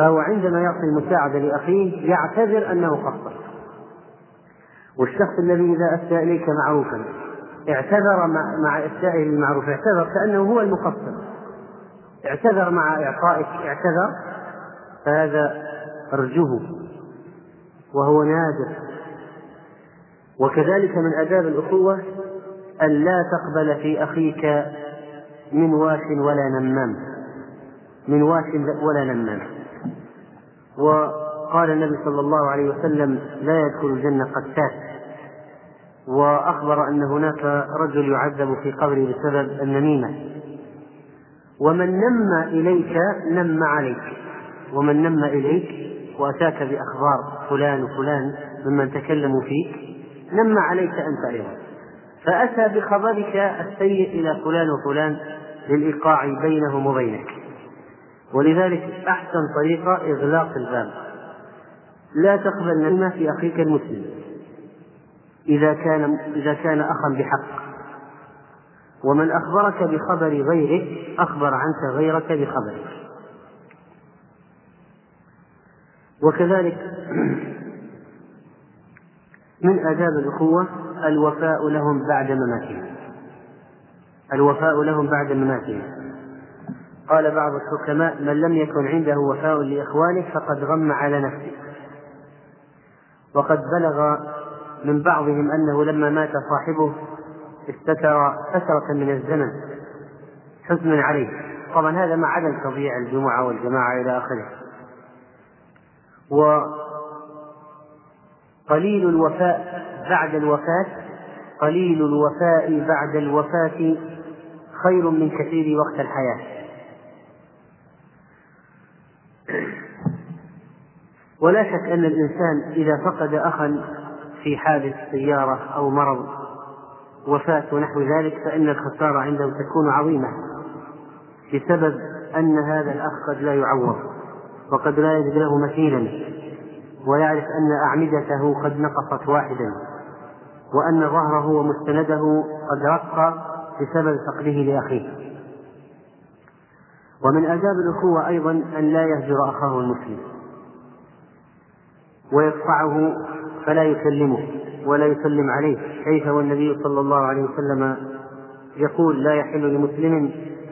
فهو عندما يعطي المساعدة لأخيه يعتذر أنه قصر والشخص الذي إذا أساء إليك معروفا اعتذر مع إسائه المعروف اعتذر كأنه هو المقصر اعتذر مع إعطائك اعتذر فهذا أرجوه وهو نادر. وكذلك من آداب الأخوة أن لا تقبل في أخيك من واش ولا نمام. من واش ولا نمام. وقال النبي صلى الله عليه وسلم لا يدخل الجنة قتات وأخبر أن هناك رجل يعذب في قبره بسبب النميمة. ومن نم إليك نم عليك. ومن نم إليك وأتاك بأخبار فلان وفلان ممن تكلموا فيك نم عليك أنت أيضا. فأتى بخبرك السيء إلى فلان وفلان للإيقاع بينهم وبينك. ولذلك أحسن طريقة إغلاق الباب. لا تقبل نميمة في أخيك المسلم. إذا كان إذا كان أخا بحق. ومن أخبرك بخبر غيرك أخبر عنك غيرك بخبرك. وكذلك من آداب الأخوة الوفاء لهم بعد مماتهم. الوفاء لهم بعد مماتهم. قال بعض الحكماء من لم يكن عنده وفاء لإخوانه فقد غم على نفسه. وقد بلغ من بعضهم أنه لما مات صاحبه استتر فترة من الزمن حزنا عليه. طبعا هذا مع عدم تضييع الجمعة والجماعة إلى آخره. وقليل الوفاء بعد الوفاة قليل الوفاء بعد الوفاة خير من كثير وقت الحياة. ولا شك أن الإنسان إذا فقد أخا في حادث سيارة أو مرض وفاة ونحو ذلك فإن الخسارة عنده تكون عظيمة بسبب أن هذا الأخ قد لا يعوض وقد لا يجد له مثيلا ويعرف أن أعمدته قد نقصت واحدا وأن ظهره ومستنده قد رق بسبب فقده لأخيه. ومن آداب الأخوة أيضا أن لا يهجر أخاه المسلم. ويقطعه فلا يكلمه ولا يسلم عليه. كيف والنبي صلى الله عليه وسلم يقول لا يحل لمسلم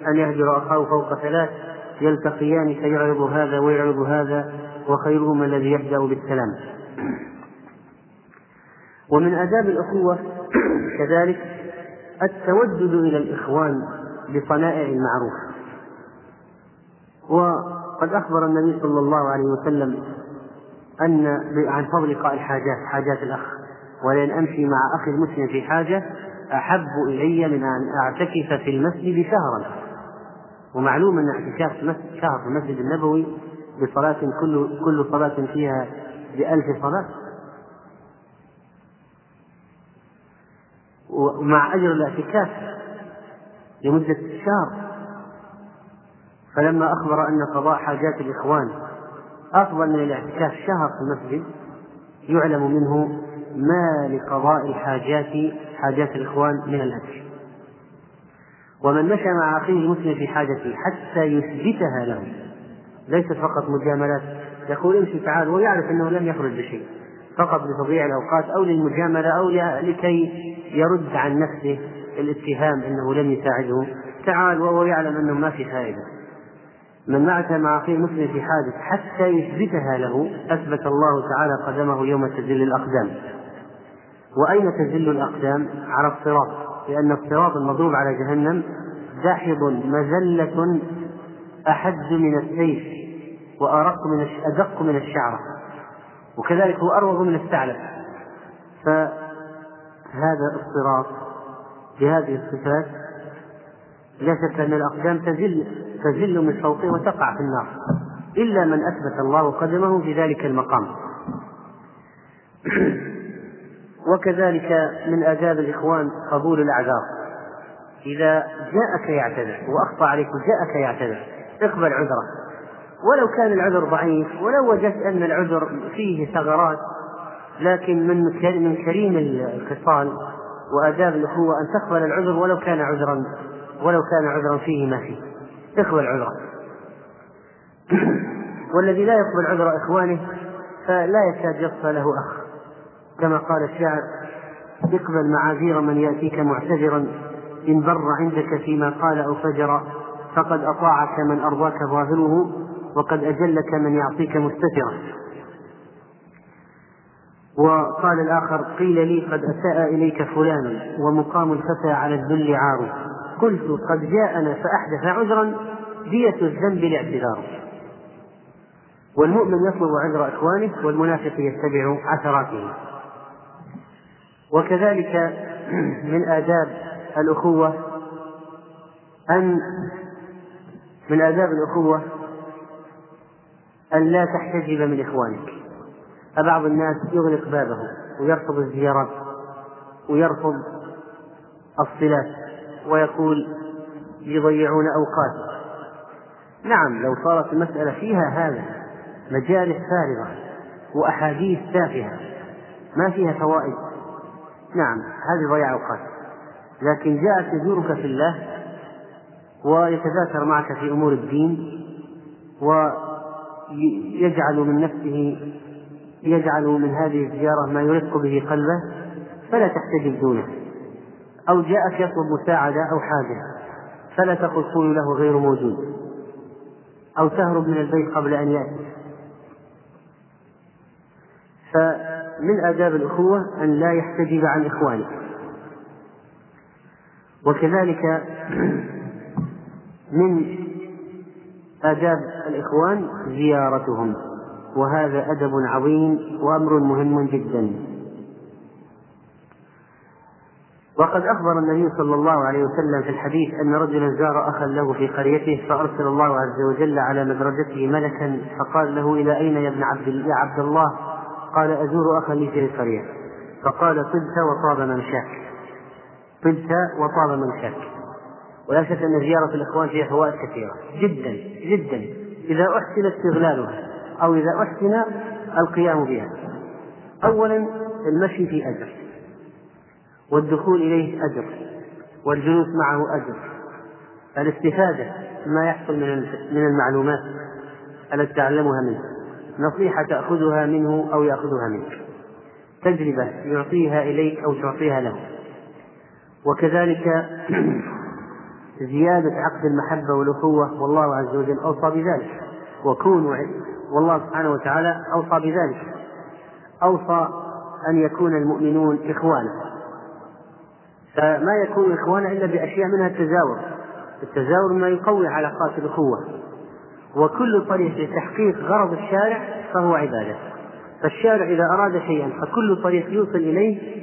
أن يهجر أخاه فوق ثلاث يلتقيان فيعرض هذا ويعرض هذا وخيرهما الذي يبدأ بالسلام. ومن آداب الأخوة كذلك التودد إلى الإخوان بصنائع المعروف. وقد أخبر النبي صلى الله عليه وسلم أن عن فضل قاء الحاجات حاجات الأخ. ولأن أمشي مع أخي المسلم في حاجة أحب إلي من أن أعتكف في المسجد شهرا. ومعلوم أن اعتكاف شهر في المسجد النبوي بصلاة كل كل صلاة فيها بألف صلاة. ومع أجر الاعتكاف لمدة شهر. فلما أخبر أن قضاء حاجات الإخوان أفضل من الاعتكاف شهر في المسجد يعلم منه ما لقضاء الحاجات حاجات الإخوان من الأجر ومن مشى مع أخيه المسلم في حاجته حتى يثبتها له ليست فقط مجاملات. يقول امشي تعال ويعرف أنه لم يخرج بشيء فقط لتضييع الأوقات أو للمجاملة أو لكي يرد عن نفسه الاتهام أنه لم يساعده. تعال وهو يعلم أنه ما في فائدة. من مات مع أخيه المسلم في حادث حتى يثبتها له أثبت الله تعالى قدمه يوم تزل الأقدام. وأين تزل الأقدام؟ على الصراط لأن الصراط المضروب على جهنم داحض مزلة أحد من السيف وأرق من أدق من الشعرة. وكذلك هو أروض من الثعلب. فهذا الصراط بهذه الصفات لا شك أن الأقدام تزل تزل من فوقه وتقع في النار. إلا من أثبت الله قدمه في ذلك المقام. وكذلك من آداب الإخوان قبول الأعذار. إذا جاءك يعتذر وأخطأ عليك جاءك يعتذر اقبل عذره. ولو كان العذر ضعيف ولو وجدت أن العذر فيه ثغرات لكن من من كريم الخصال وآداب الأخوة أن تقبل العذر ولو كان عذرا. ولو كان عذرا فيه ما فيه. اقبل عذره والذي لا يقبل عذر إخوانه فلا يكاد يصفى له أخ. كما قال الشاعر اقبل معاذير من يأتيك معتذرا إن بر عندك فيما قال أو فجر فقد أطاعك من أرضاك ظاهره وقد أجلك من يعطيك مستترا. وقال الآخر قيل لي قد أساء إليك فلان ومقام الفتى على الذل عار. قلت قد جاءنا فأحدث عذرا دية الذنب الاعتذار والمؤمن يطلب عذر إخوانه والمنافق يتبع عثراته. وكذلك من آداب الأخوة أن من آداب الأخوة أن لا تحتجب من إخوانك. فبعض الناس يغلق بابه ويرفض الزيارات ويرفض الصلات. ويقول يضيعون أوقات. نعم لو صارت المسألة فيها هذا مجالس فارغة وأحاديث تافهة ما فيها فوائد. نعم هذه ضياع أوقات. لكن جاءت يزورك في الله ويتذاكر معك في أمور الدين ويجعل من نفسه يجعل من هذه الزيارة ما يرق به قلبه فلا تحتجب دونه. أو جاءك يطلب مساعدة أو حاجة فلا تقل قول له غير موجود. أو تهرب من البيت قبل أن يأتي. فمن آداب الأخوة أن لا يحتجب عن إخوانه. وكذلك من آداب الإخوان زيارتهم. وهذا أدب عظيم وأمر مهم جدا. وقد أخبر النبي صلى الله عليه وسلم في الحديث أن رجلا زار أخا له في قريته فأرسل الله عز وجل على مدرجته ملكا فقال له إلى أين يا ابن عبد يا عبد الله؟ قال أزور أخا لي في القرية. فقال طبت وطاب ممشاك. طبت وطاب ممشاك. ولا شك أن زيارة الإخوان فيها فوائد كثيرة. جدا جدا. إذا أحسن استغلالها أو إذا أحسن القيام بها. أولا المشي في أجر. والدخول إليه أجر والجلوس معه أجر. الاستفادة ما يحصل من من المعلومات التي تعلمها منه. نصيحة تأخذها منه أو يأخذها منك. تجربة يعطيها إليك أو تعطيها له. وكذلك زيادة عقد المحبة والأخوة والله عز وجل أوصى بذلك. وكونوا والله سبحانه وتعالى أوصى بذلك. أوصى أن يكون المؤمنون إخوانا. فما يكون إخوانا إلا بأشياء منها التزاور. التزاور ما يقوي علاقات الأخوة. وكل طريق لتحقيق غرض الشارع فهو عبادة. فالشارع إذا أراد شيئا فكل طريق يوصل إليه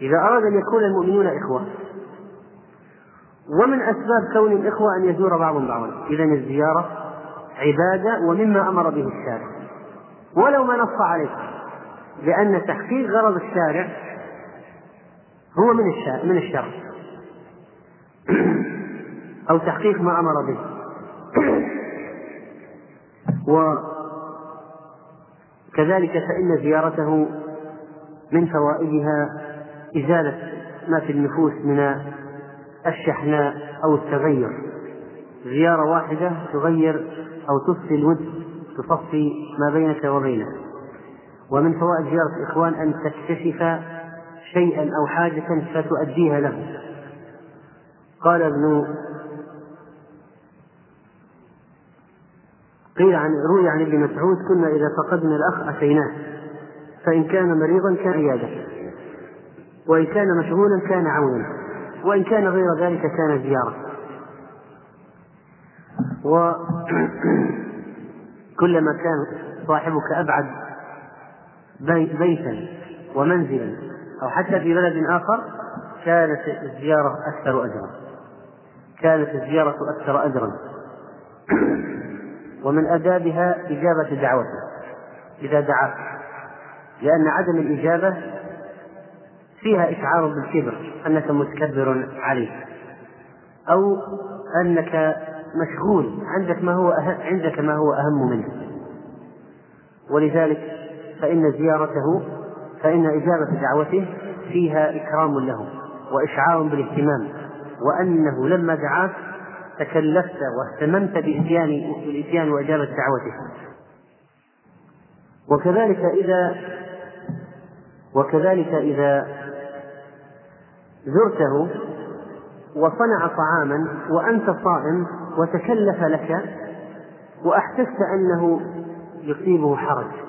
إذا أراد أن يكون المؤمنون إخوة. ومن أسباب كون الإخوة أن يزور بعضهم بعضا. إذا الزيارة عبادة ومما أمر به الشارع. ولو ما نص عليه لأن تحقيق غرض الشارع هو من الشارع من الشرع أو تحقيق ما أمر به. وكذلك فإن زيارته من فوائدها إزالة ما في النفوس من الشحناء أو التغير. زيارة واحدة تغير أو تصفي الود تصفي ما بينك وبينه. ومن فوائد زيارة الإخوان أن تكتشف شيئا أو حاجة فتؤديها له. قال ابن قيل عن روي عن ابن مسعود كنا إذا فقدنا الأخ أتيناه فإن كان مريضا كان عيادة وإن كان مشغولا كان عونا وإن كان غير ذلك كان زيارة. وكلما كان صاحبك أبعد بيتا ومنزلا أو حتى في بلد آخر كانت الزيارة أكثر أجرا. كانت الزيارة أكثر أجرا. ومن آدابها إجابة دعوته. إذا دعاك لأن عدم الإجابة فيها إشعار بالكبر أنك متكبر عليه. أو أنك مشغول عندك ما هو أهم عندك ما هو أهم منه. ولذلك فإن زيارته فإن إجابة دعوته فيها إكرام له وإشعار بالاهتمام وأنه لما دعاك تكلفت واهتممت بإتيان بالإتيان وإجابة دعوته. وكذلك إذا وكذلك إذا زرته وصنع طعاما وأنت صائم وتكلف لك وأحسست أنه يصيبه حرج.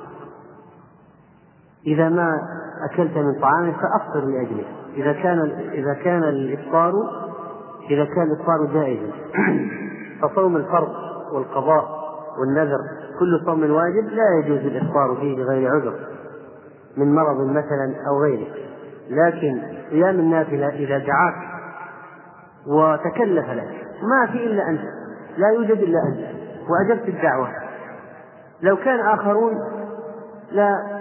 إذا ما أكلت من طعامه فأفطر لأجله إذا كان إذا كان الإفطار إذا كان الإفطار جائزا. فصوم الفرض والقضاء والنذر كل صوم واجب لا يجوز الإفطار فيه بغير عذر من مرض مثلا أو غيره. لكن صيام النافلة إذا دعاك وتكلف لك ما في إلا أنت. لا يوجد إلا أنت. وأجبت الدعوة. لو كان آخرون لا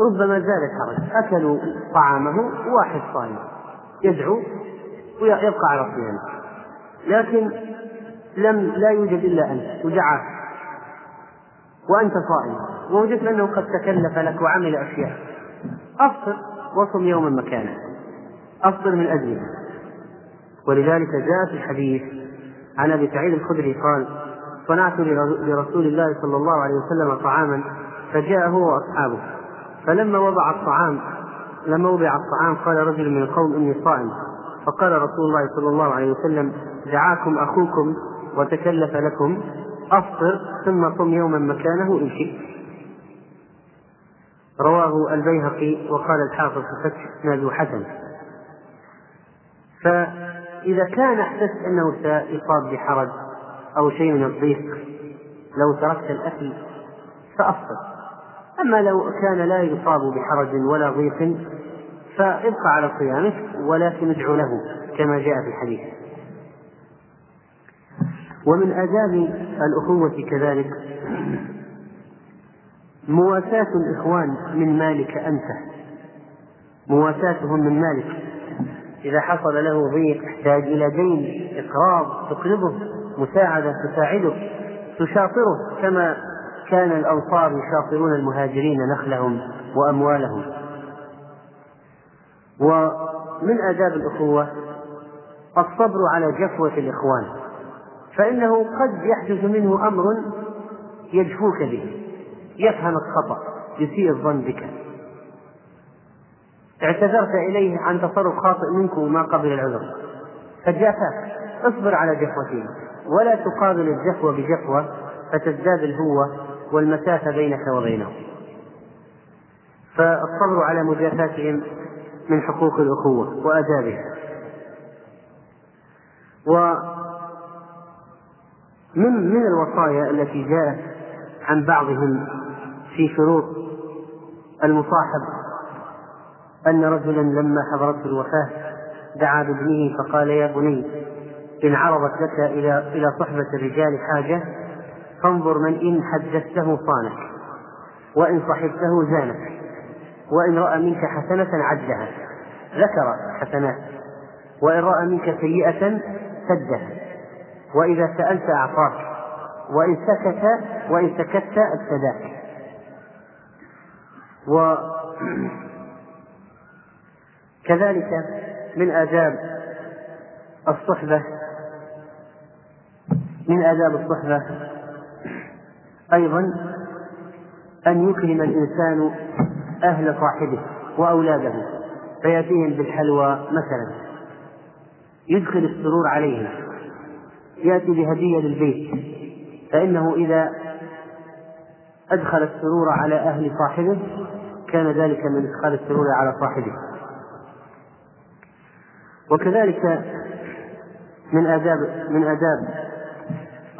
ربما زاد الحرج. أكلوا طعامه واحد صائم يدعو ويبقى على صيامه. لكن لم لا يوجد إلا أنت ودعاك وأنت صائم. ووجدت أنه قد تكلف لك وعمل أشياء. أفطر وصم يوما مكانه أفطر من أجله ولذلك جاء في الحديث عن أبي سعيد الخدري قال صنعت لرسول الله صلى الله عليه وسلم طعاما فجاء هو وأصحابه. فلما وضع الطعام لما وضع الطعام قال رجل من القوم إني صائم. فقال رسول الله صلى الله عليه وسلم دعاكم أخوكم وتكلف لكم أفطر ثم صم يوما مكانه إن شئت. رواه البيهقي وقال الحافظ في الفتح إسناده حسن. فإذا كان أحسست أنه سيصاب بحرج أو شيء من الضيق لو تركت الأكل فأفطر. أما لو كان لا يصاب بحرج ولا ضيق فابقى على صيامك ولكن ادعو له كما جاء في الحديث. ومن آداب الأخوة كذلك مواساة الإخوان من مالك أنت. مواساتهم من مالك. إذا حصل له ضيق يحتاج إلى دين إقراض تقرضه مساعدة تساعده تشاطره كما كان الأنصار يشاطرون المهاجرين نخلهم وأموالهم. ومن آداب الأخوة الصبر على جفوة الإخوان فإنه قد يحدث منه أمر يجفوك به يفهم الخطأ يسيء الظن بك. اعتذرت إليه عن تصرف خاطئ منك وما قبل العذر. فجافاك اصبر على جفوته ولا تقابل الجفوة بجفوة فتزداد الهوة والمسافة بينك وبينه فالصبر على مجافاتهم من حقوق الأخوة وآدابها ومن من الوصايا التي جاءت عن بعضهم في شروط المصاحب أن رجلا لما حضرته الوفاة دعا بابنه فقال يا بني إن عرضت لك إلى إلى صحبة الرجال حاجة فانظر من إن حدثته صانك وإن صحبته زانك وإن رأى منك حسنة عدها ذكر حسنات وإن رأى منك سيئة سدها وإذا سألت أعطاك وإن سكت وإن سكت ابتداك وكذلك من آداب الصحبة من آداب الصحبة أيضا أن يكرم الإنسان أهل صاحبه وأولاده فيأتيهم بالحلوى مثلا. يدخل السرور عليهم. يأتي بهدية للبيت. فإنه إذا أدخل السرور على أهل صاحبه كان ذلك من إدخال السرور على صاحبه. وكذلك من آداب من آداب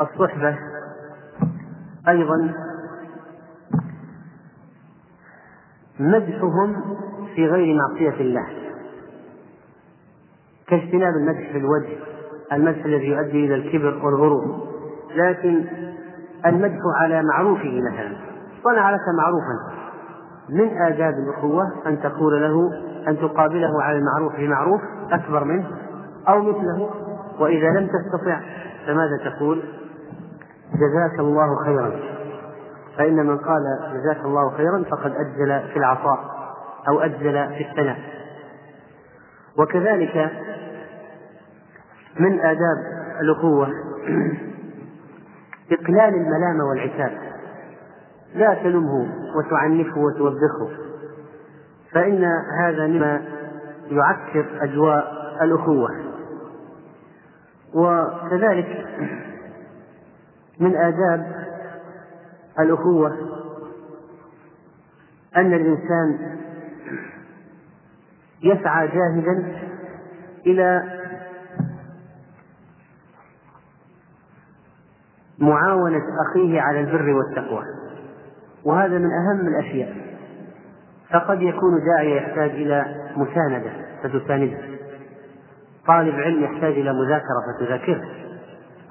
الصحبة أيضا مدحهم في غير معصية الله كاجتناب المدح في الوجه المدح الذي يؤدي إلى الكبر والغرور لكن المدح على معروفه مثلا صنع لك معروفا من آداب الأخوة أن تقول له أن تقابله على المعروف بمعروف أكبر منه أو مثله وإذا لم تستطع فماذا تقول؟ جزاك الله خيرا. فإن من قال جزاك الله خيرا فقد أجزل في العطاء أو أجزل في الثناء. وكذلك من آداب الأخوة إقلال الملامة والعتاب. لا تلمه وتعنفه وتوبخه. فإن هذا مما يعكر أجواء الأخوة. وكذلك من آداب الأخوة أن الإنسان يسعى جاهدا إلى معاونة أخيه على البر والتقوى. وهذا من أهم الأشياء. فقد يكون داعية يحتاج إلى مساندة فتسانده طالب علم يحتاج إلى مذاكرة فتذاكره.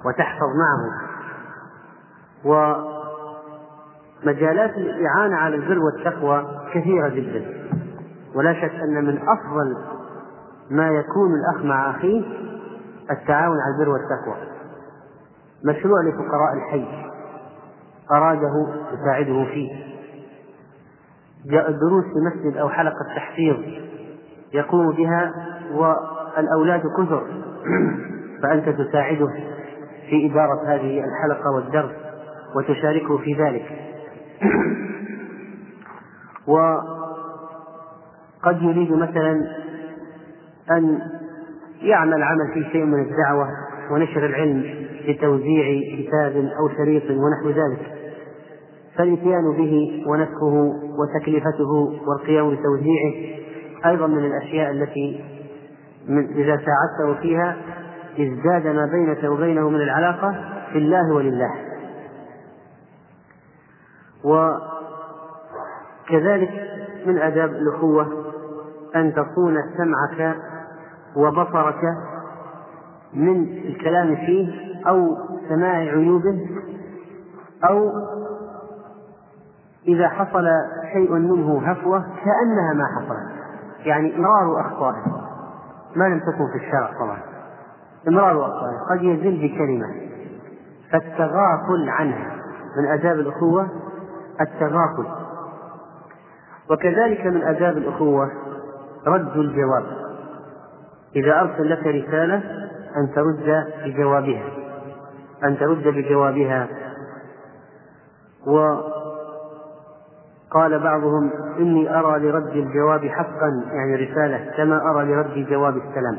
وتحفظ معه. ومجالات الإعانة على البر والتقوى كثيرة جدا. ولا شك أن من أفضل ما يكون الأخ مع أخيه التعاون على البر والتقوى. مشروع لفقراء الحي أراده يساعده فيه. جاء الدروس في مسجد أو حلقة تحفيظ يقوم بها والأولاد كثر فأنت تساعده في إدارة هذه الحلقة والدرس. وتشاركه في ذلك. وقد يريد مثلا أن يعمل عمل في شيء من الدعوة ونشر العلم بتوزيع كتاب أو شريط ونحو ذلك. فالإتيان به ونسخه وتكلفته والقيام بتوزيعه أيضا من الأشياء التي من إذا ساعدته فيها ازداد ما بينك وبينه من العلاقة في الله ولله. وكذلك من آداب الأخوة أن تصون سمعك وبصرك من الكلام فيه أو سماع عيوبه أو إذا حصل شيء منه هفوة كأنها ما حصلت. يعني إمرار أخطائه ما لم تكن في الشرع طبعا. إمرار أخطائه قد يزل بكلمة. فالتغافل عنها من آداب الأخوة التغافل وكذلك من آداب الأخوة رد الجواب. إذا أرسل لك رسالة أن ترد بجوابها أن ترد بجوابها. وقال بعضهم إني أرى لرد الجواب حقا يعني رسالة كما أرى لرد جواب السلام.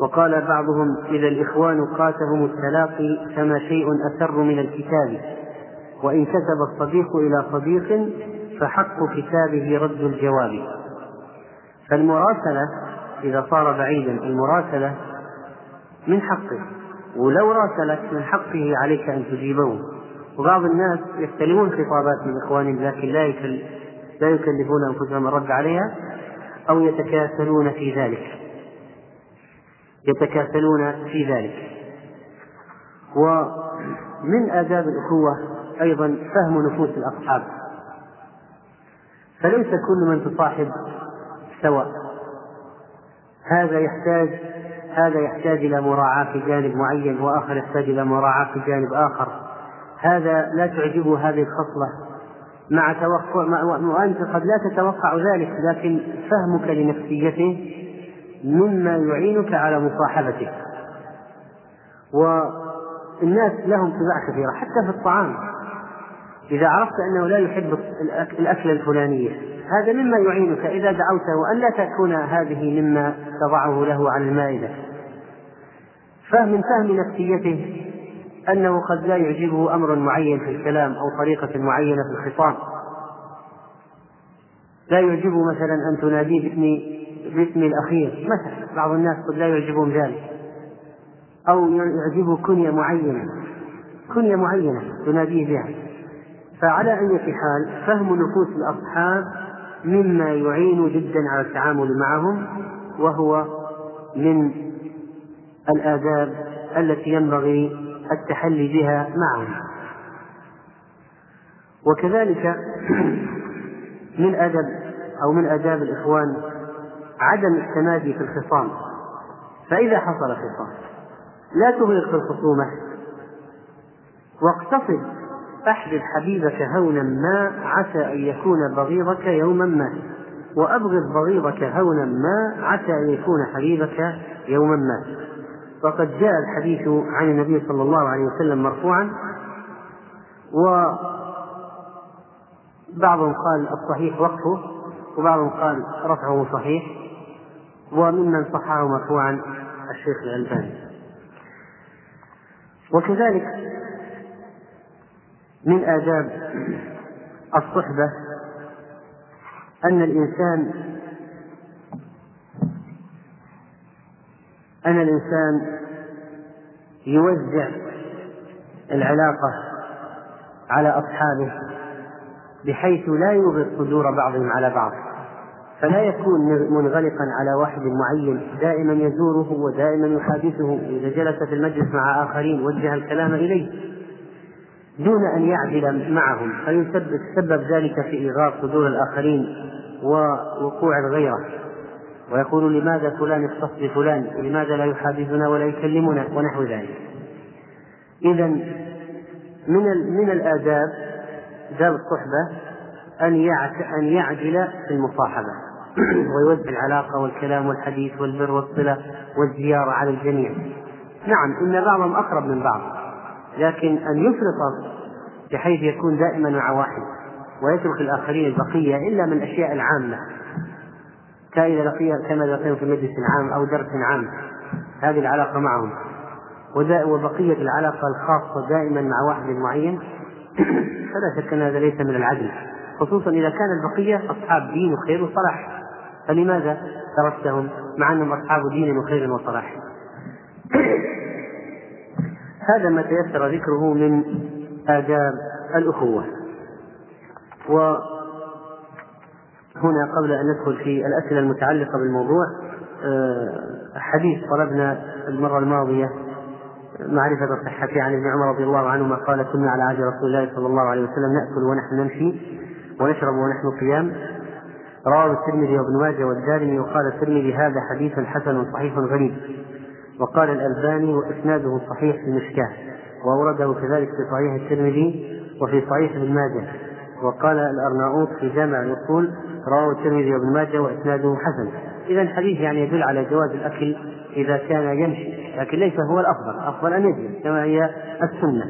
وقال بعضهم إذا الإخوان قاتهم التلاقي كما شيء أسر من الكتاب. وإن كتب الصديق إلى صديق فحق كتابه رد الجواب. فالمراسلة إذا صار بعيدا المراسلة من حقه ولو راسلك من حقه عليك أن تجيبه. وبعض الناس يستلمون خطابات من إخوانهم لكن لا لا يكلفون أنفسهم الرد عليها أو يتكاسلون في ذلك. يتكاسلون في ذلك. ومن آداب الأخوة أيضا فهم نفوس الأصحاب. فليس كل من تصاحب سواء. هذا يحتاج هذا يحتاج إلى مراعاة في جانب معين وآخر يحتاج إلى مراعاة في جانب آخر. هذا لا تعجبه هذه الخصلة. مع توقع وأنت قد لا تتوقع ذلك لكن فهمك لنفسيته مما يعينك على مصاحبته. والناس لهم طباع كثيرة حتى في الطعام. إذا عرفت أنه لا يحب الأكلة الفلانية. هذا مما يعينك إذا دعوته أن لا تكون هذه مما تضعه له على المائدة. فهم من فهم نفسيته أنه قد لا يعجبه أمر معين في الكلام أو طريقة معينة في الخطاب. لا يعجبه مثلا أن تناديه باسم باسم الأخير. مثلا بعض الناس قد لا يعجبهم ذلك. أو يعجبه كنية معينة. كنية معينة تناديه بها. فعلى أي حال فهم نفوس الأصحاب مما يعين جدا على التعامل معهم وهو من الآداب التي ينبغي التحلي بها معهم. وكذلك من أدب أو من آداب الإخوان عدم التمادي في الخصام. فإذا حصل خصام لا تغرق في الخصومة. واقتصد أحبب حبيبك هونا ما عسى أن يكون بغيضك يوما ما. وأبغض بغيضك هونا ما عسى أن يكون حبيبك يوما ما. وقد جاء الحديث عن النبي صلى الله عليه وسلم مرفوعا بعضهم قال الصحيح وقفه وبعضهم قال رفعه صحيح وممن صححه مرفوعا الشيخ الألباني. وكذلك من آداب الصحبة أن الإنسان أن الإنسان يوزع العلاقة على أصحابه بحيث لا يغر صدور بعضهم على بعض فلا يكون منغلقا على واحد معين دائما يزوره ودائما يحادثه إذا جلس في المجلس مع آخرين وجه الكلام إليه. دون أن يعدل معهم. فيسبب ذلك في إيغار صدور الآخرين ووقوع الغيرة. ويقول لماذا فلان يختص بفلان؟ لماذا لا يحادثنا ولا يكلمنا؟ ونحو ذلك. إذا من من الآداب آداب الصحبة أن أن يعدل في المصاحبة. ويوزع العلاقة والكلام والحديث والبر والصلة والزيارة على الجميع. نعم إن بعضهم أقرب من بعض. لكن أن يفرط بحيث يكون دائما مع واحد ويترك الآخرين البقية إلا من الأشياء العامة كإذا لقي كما لقيهم في مجلس عام أو درس عام هذه العلاقة معهم. وبقية العلاقة الخاصة دائما مع واحد معين فلا شك أن هذا ليس من العدل. خصوصا إذا كان البقية أصحاب دين وخير وصلاح. فلماذا تركتهم مع أنهم أصحاب دين وخير وصلاح؟ هذا ما تيسر ذكره من آداب الأخوة. وهنا قبل أن ندخل في الأسئلة المتعلقة بالموضوع آه، حديث طلبنا المرة الماضية معرفة صحته عن ابن عمر رضي الله عنهما قال كنا على عهد رسول الله صلى الله عليه وسلم نأكل ونحن نمشي ونشرب ونحن قيام رواه الترمذي وابن ماجه والدارمي وقال الترمذي هذا حديث حسن صحيح غريب. وقال الألباني وإسناده صحيح في المشكاة وأورده كذلك في صحيح الترمذي وفي صحيح ابن ماجه. وقال الأرناؤوط في جامع الأصول رواه الترمذي وابن ماجه وإسناده حسن. إذا الحديث يعني يدل على جواز الأكل إذا كان يمشي لكن ليس هو الأفضل الأفضل أن يجلس كما هي السنة.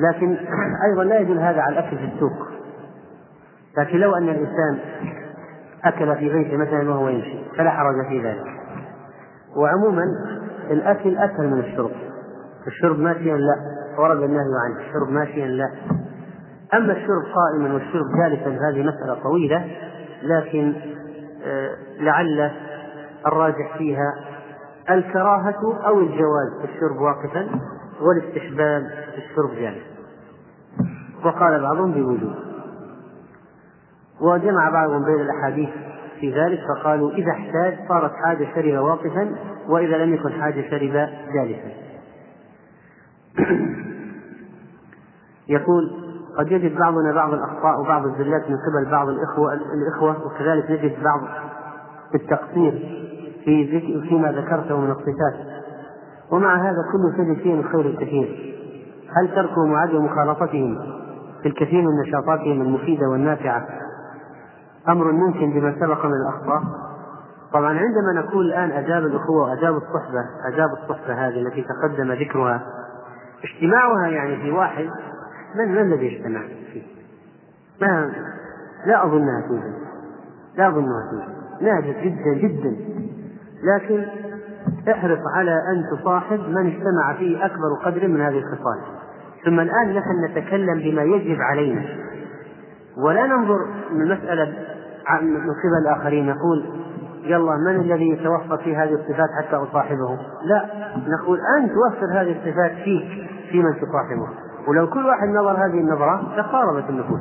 لكن أيضا لا يدل هذا على الأكل في السوق. لكن لو أن الإنسان أكل في بيته مثلا وهو يمشي فلا حرج في ذلك. وعموما الأكل أسهل من الشرب. الشرب ماشيا لا. ورد النهي عنه. الشرب ماشيا لا. أما الشرب قائما والشرب جالسا هذه مسألة طويلة. لكن آه، لعل الراجح فيها الكراهة أو الجواز في الشرب واقفا والاستحباب في الشرب جالسا. وقال بعضهم بوجوب وجمع بعضهم بين الأحاديث في ذلك فقالوا إذا احتاج صارت حاجة شرب واقفا وإذا لم يكن حاجة شرب جالسا. يقول قد يجد بعضنا بعض الأخطاء وبعض الزلات من قبل بعض الإخوة الإخوة وكذلك نجد بعض التقصير في فيما ذكرته من الصفات. ومع هذا كل تجد فيه الخير الكثير. هل تركهم وعدم مخالطتهم في الكثير من نشاطاتهم المفيدة والنافعة؟ أمر ممكن بما سبق من الأخطاء طبعا عندما نقول الآن آداب الأخوة وآداب الصحبة آداب الصحبة هذه التي تقدم ذكرها اجتماعها يعني في واحد من من الذي يجتمع فيه؟ ما لا أظنها توجد لا أظنها توجد نادر جدا جدا. لكن احرص على أن تصاحب من اجتمع فيه أكبر قدر من هذه الخصال. ثم الآن نحن نتكلم بما يجب علينا. ولا ننظر من المسألة من قبل الآخرين نقول يلا من الذي يتوفر في هذه الصفات حتى أصاحبه؟ لا نقول أنت وفر هذه الصفات فيك في من تصاحبه ولو كل واحد نظر هذه النظرة تقاربت النفوس.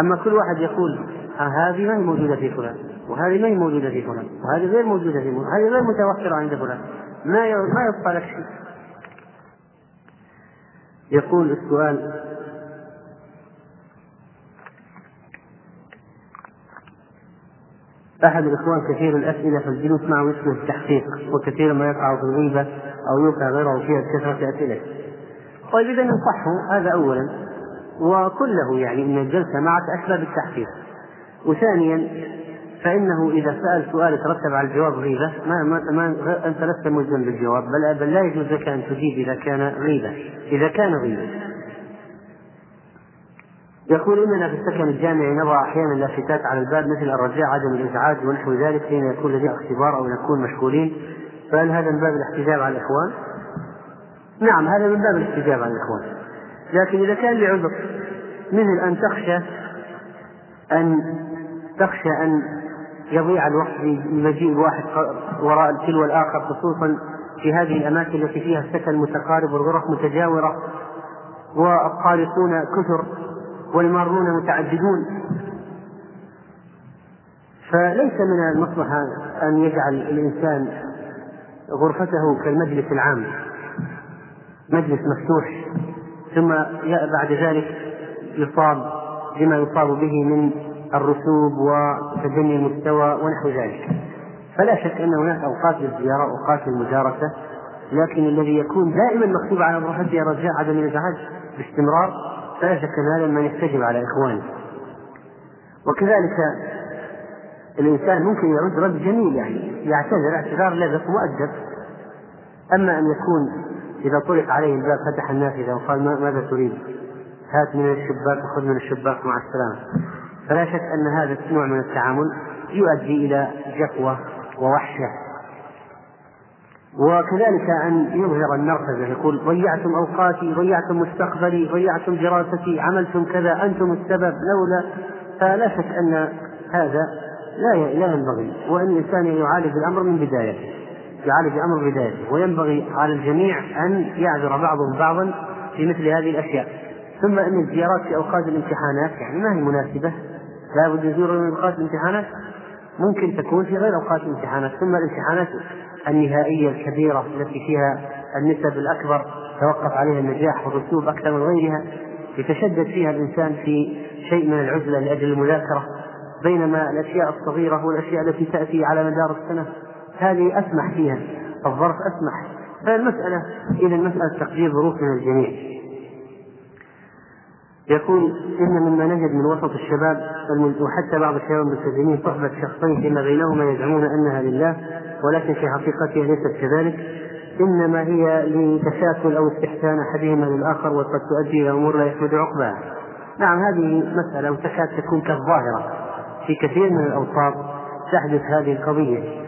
أما كل واحد يقول هذه ما هي موجودة في فلان وهذه ما هي موجودة في فلان وهذه غير موجودة في فلان هذه غير متوفرة عند فلان. ما ما يبقى لك شيء. يقول السؤال أحد الإخوان كثير الأسئلة فالجلوس معه يشبه التحقيق وكثيرا ما يقع في الغيبة أو يوقع غيره فيها بكثرة أسئلة طيب إذا انصحه هذا أولا وكله يعني أن الجلسة معك أشبه بالتحقيق وثانيا فإنه إذا سأل سؤال يترتب على الجواب غيبة ما, ما, ما أنت لست ملزم بالجواب بل, بل لا يجوز لك أن تجيب إذا كان غيبة إذا كان غيبة. يقول اننا في السكن الجامعي نضع أحيانا لافتات على الباب مثل الرجاء عدم الإزعاج ونحو ذلك حين يكون لدينا اختبار أو نكون مشغولين. فهل هذا من باب الاحتجاب على الإخوان؟ نعم هذا من باب الاحتجاب على الإخوان. لكن إذا كان لعذر مثل أن تخشى أن تخشى أن يضيع الوقت بمجيء الواحد وراء تلو الآخر خصوصا في هذه الأماكن التي فيها السكن متقارب والغرف متجاورة والطارقون كثر. والمارون متعددون فليس من المصلحة أن يجعل الإنسان غرفته كالمجلس العام مجلس مفتوح ثم بعد ذلك يصاب بما يصاب به من الرسوب وتدني المستوى ونحو ذلك. فلا شك أن هناك أوقات للزيارة وأوقات للمجارسة لكن الذي يكون دائما مكتوب على غرفته رجاء عدم الإزعاج باستمرار فلا شك أن هذا ما يحتجب على إخوانه. وكذلك الإنسان ممكن يرد رد جميل يعني يعتذر اعتذار لبق مؤدب. أما أن يكون إذا طرق عليه الباب فتح النافذة وقال ماذا تريد؟ هات من الشباك وخذ من الشباك مع السلامة. فلا شك أن هذا النوع من التعامل يؤدي إلى جفوة ووحشة. وكذلك أن يظهر النرفزة يقول ضيعتم أوقاتي ضيعتم مستقبلي ضيعتم دراستي عملتم كذا أنتم السبب لولا. فلا شك أن هذا لا لا ينبغي. وأن الإنسان يعالج الأمر من بدايته يعالج الأمر بدايته. وينبغي على الجميع أن يعذر بعضهم بعضا في مثل هذه الأشياء. ثم أن الزيارات في أوقات الامتحانات يعني ما هي مناسبة؟ لا بد يزور من أوقات الامتحانات؟ ممكن تكون في غير أوقات الامتحانات ثم الامتحانات النهائية الكبيرة التي فيها النسب الأكبر توقف عليها النجاح والرسوب أكثر من غيرها يتشدد فيها الإنسان في شيء من العزلة لأجل المذاكرة بينما الأشياء الصغيرة والأشياء التي تأتي على مدار السنة. هذه أسمح فيها الظرف أسمح. فالمسألة إذا مسألة تقدير ظروف من الجميع. يقول إن مما نجد من وسط الشباب وحتى بعض الشباب الملتزمين صحبة شخصين فيما بينهما يزعمون أنها لله ولكن في حقيقتها ليست كذلك إنما هي لتشاكل أو استحسان أحدهما للآخر وقد تؤدي إلى أمور لا يحمد عقباها. نعم هذه مسألة وتكاد تكون كالظاهرة في كثير من الأوساط تحدث هذه القضية.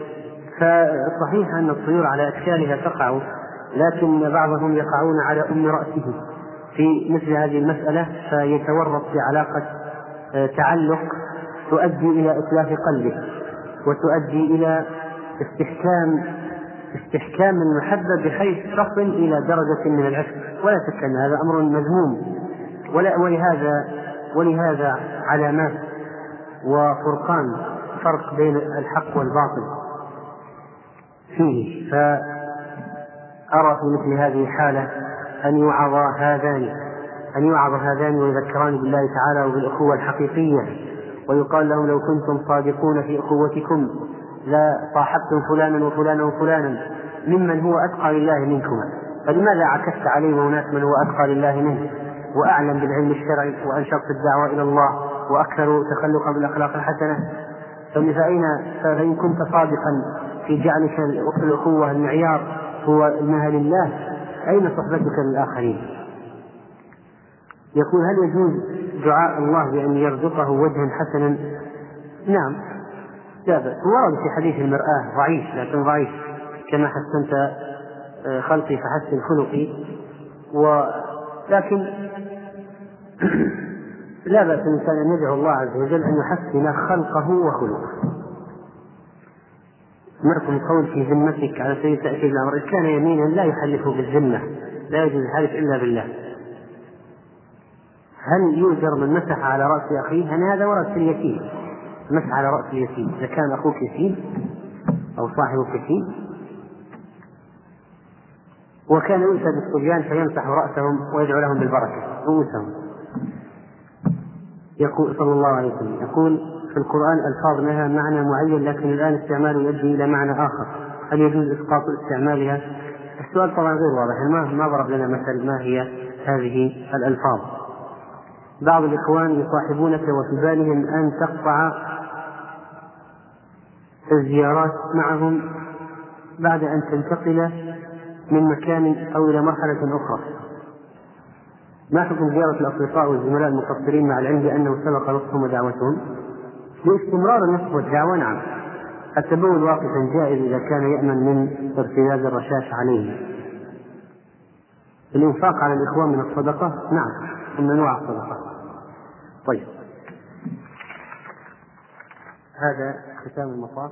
فصحيح أن الطيور على أشكالها تقع لكن بعضهم يقعون على أم رأسه في مثل هذه المسألة فيتورط في علاقة آه، تعلق تؤدي إلى إتلاف قلبه وتؤدي إلى استحكام استحكام المحبة بحيث تصل إلى درجة من العشق. ولا شك أن هذا أمر مذموم. ولا ولهذا ولهذا علامات وفرقان فرق بين الحق والباطل. فيه فأرى في مثل هذه الحالة أن يوعظ هذان أن يوعظ هذان ويذكران بالله تعالى وبالأخوة الحقيقية ويقال لهم لو كنتم صادقون في أخوتكم لا صاحبتم فلانا وفلانا وفلانا ممن هو أتقى لله منكم فلماذا عكست عليه هناك من هو أتقى لله منه؟ وأعلم بالعلم الشرعي وأنشط الدعوة إلى الله وأكثر تخلقا بالأخلاق الحسنة. فأين فإن كنت صادقا في جعلك الأخوة المعيار هو إنها لله أين صحبتك للآخرين؟ يقول هل يجوز دعاء الله بأن يرزقه وجها حسنا؟ نعم لا بأس ورد في حديث المرآة ضعيف لكن ضعيف كما حسنت آه، خلقي فحسن خلقي ولكن لا بأس الإنسان أن يدعو الله عز وجل أن يحسن خلقه وخلقه معكم قول في ذمتك على سبيل تأكيد الأمر كان يمينا لا يحلفه بالذمة لا يجوز الحلف إلا بالله. هل يؤجر من مسح على رأس أخيه؟ يعني هذا ورد في اليتيم. مسح على رأس اليتيم. إذا كان أخوك يتيم أو صاحبك يتيم وكان يؤتى بالصبيان فيمسح رأسهم ويدعو لهم بالبركة. رؤوسهم يقول صلى الله عليه وسلم. يقول في القرآن ألفاظ لها معنى معين لكن الآن استعماله يؤدي إلى معنى آخر هل يجوز إسقاط استعمالها؟ السؤال طبعا غير واضح ما ما ضرب لنا مثل ما هي هذه الألفاظ بعض الإخوان يصاحبونك وفي بالهم أن تقطع الزيارات معهم بعد أن تنتقل من مكان أو إلى مرحلة أخرى ما حكم زيارة الأصدقاء والزملاء المقصرين مع العلم بأنه سبق نصحهم ودعوتهم؟ لاستمرار النصح والدعوة نعم التبول واقفا جائز إذا كان يأمن من ارتداد الرشاش عليه. الإنفاق على الإخوان من الصدقة؟ نعم من أنواع الصدقة. طيب. هذا ختام المطاف.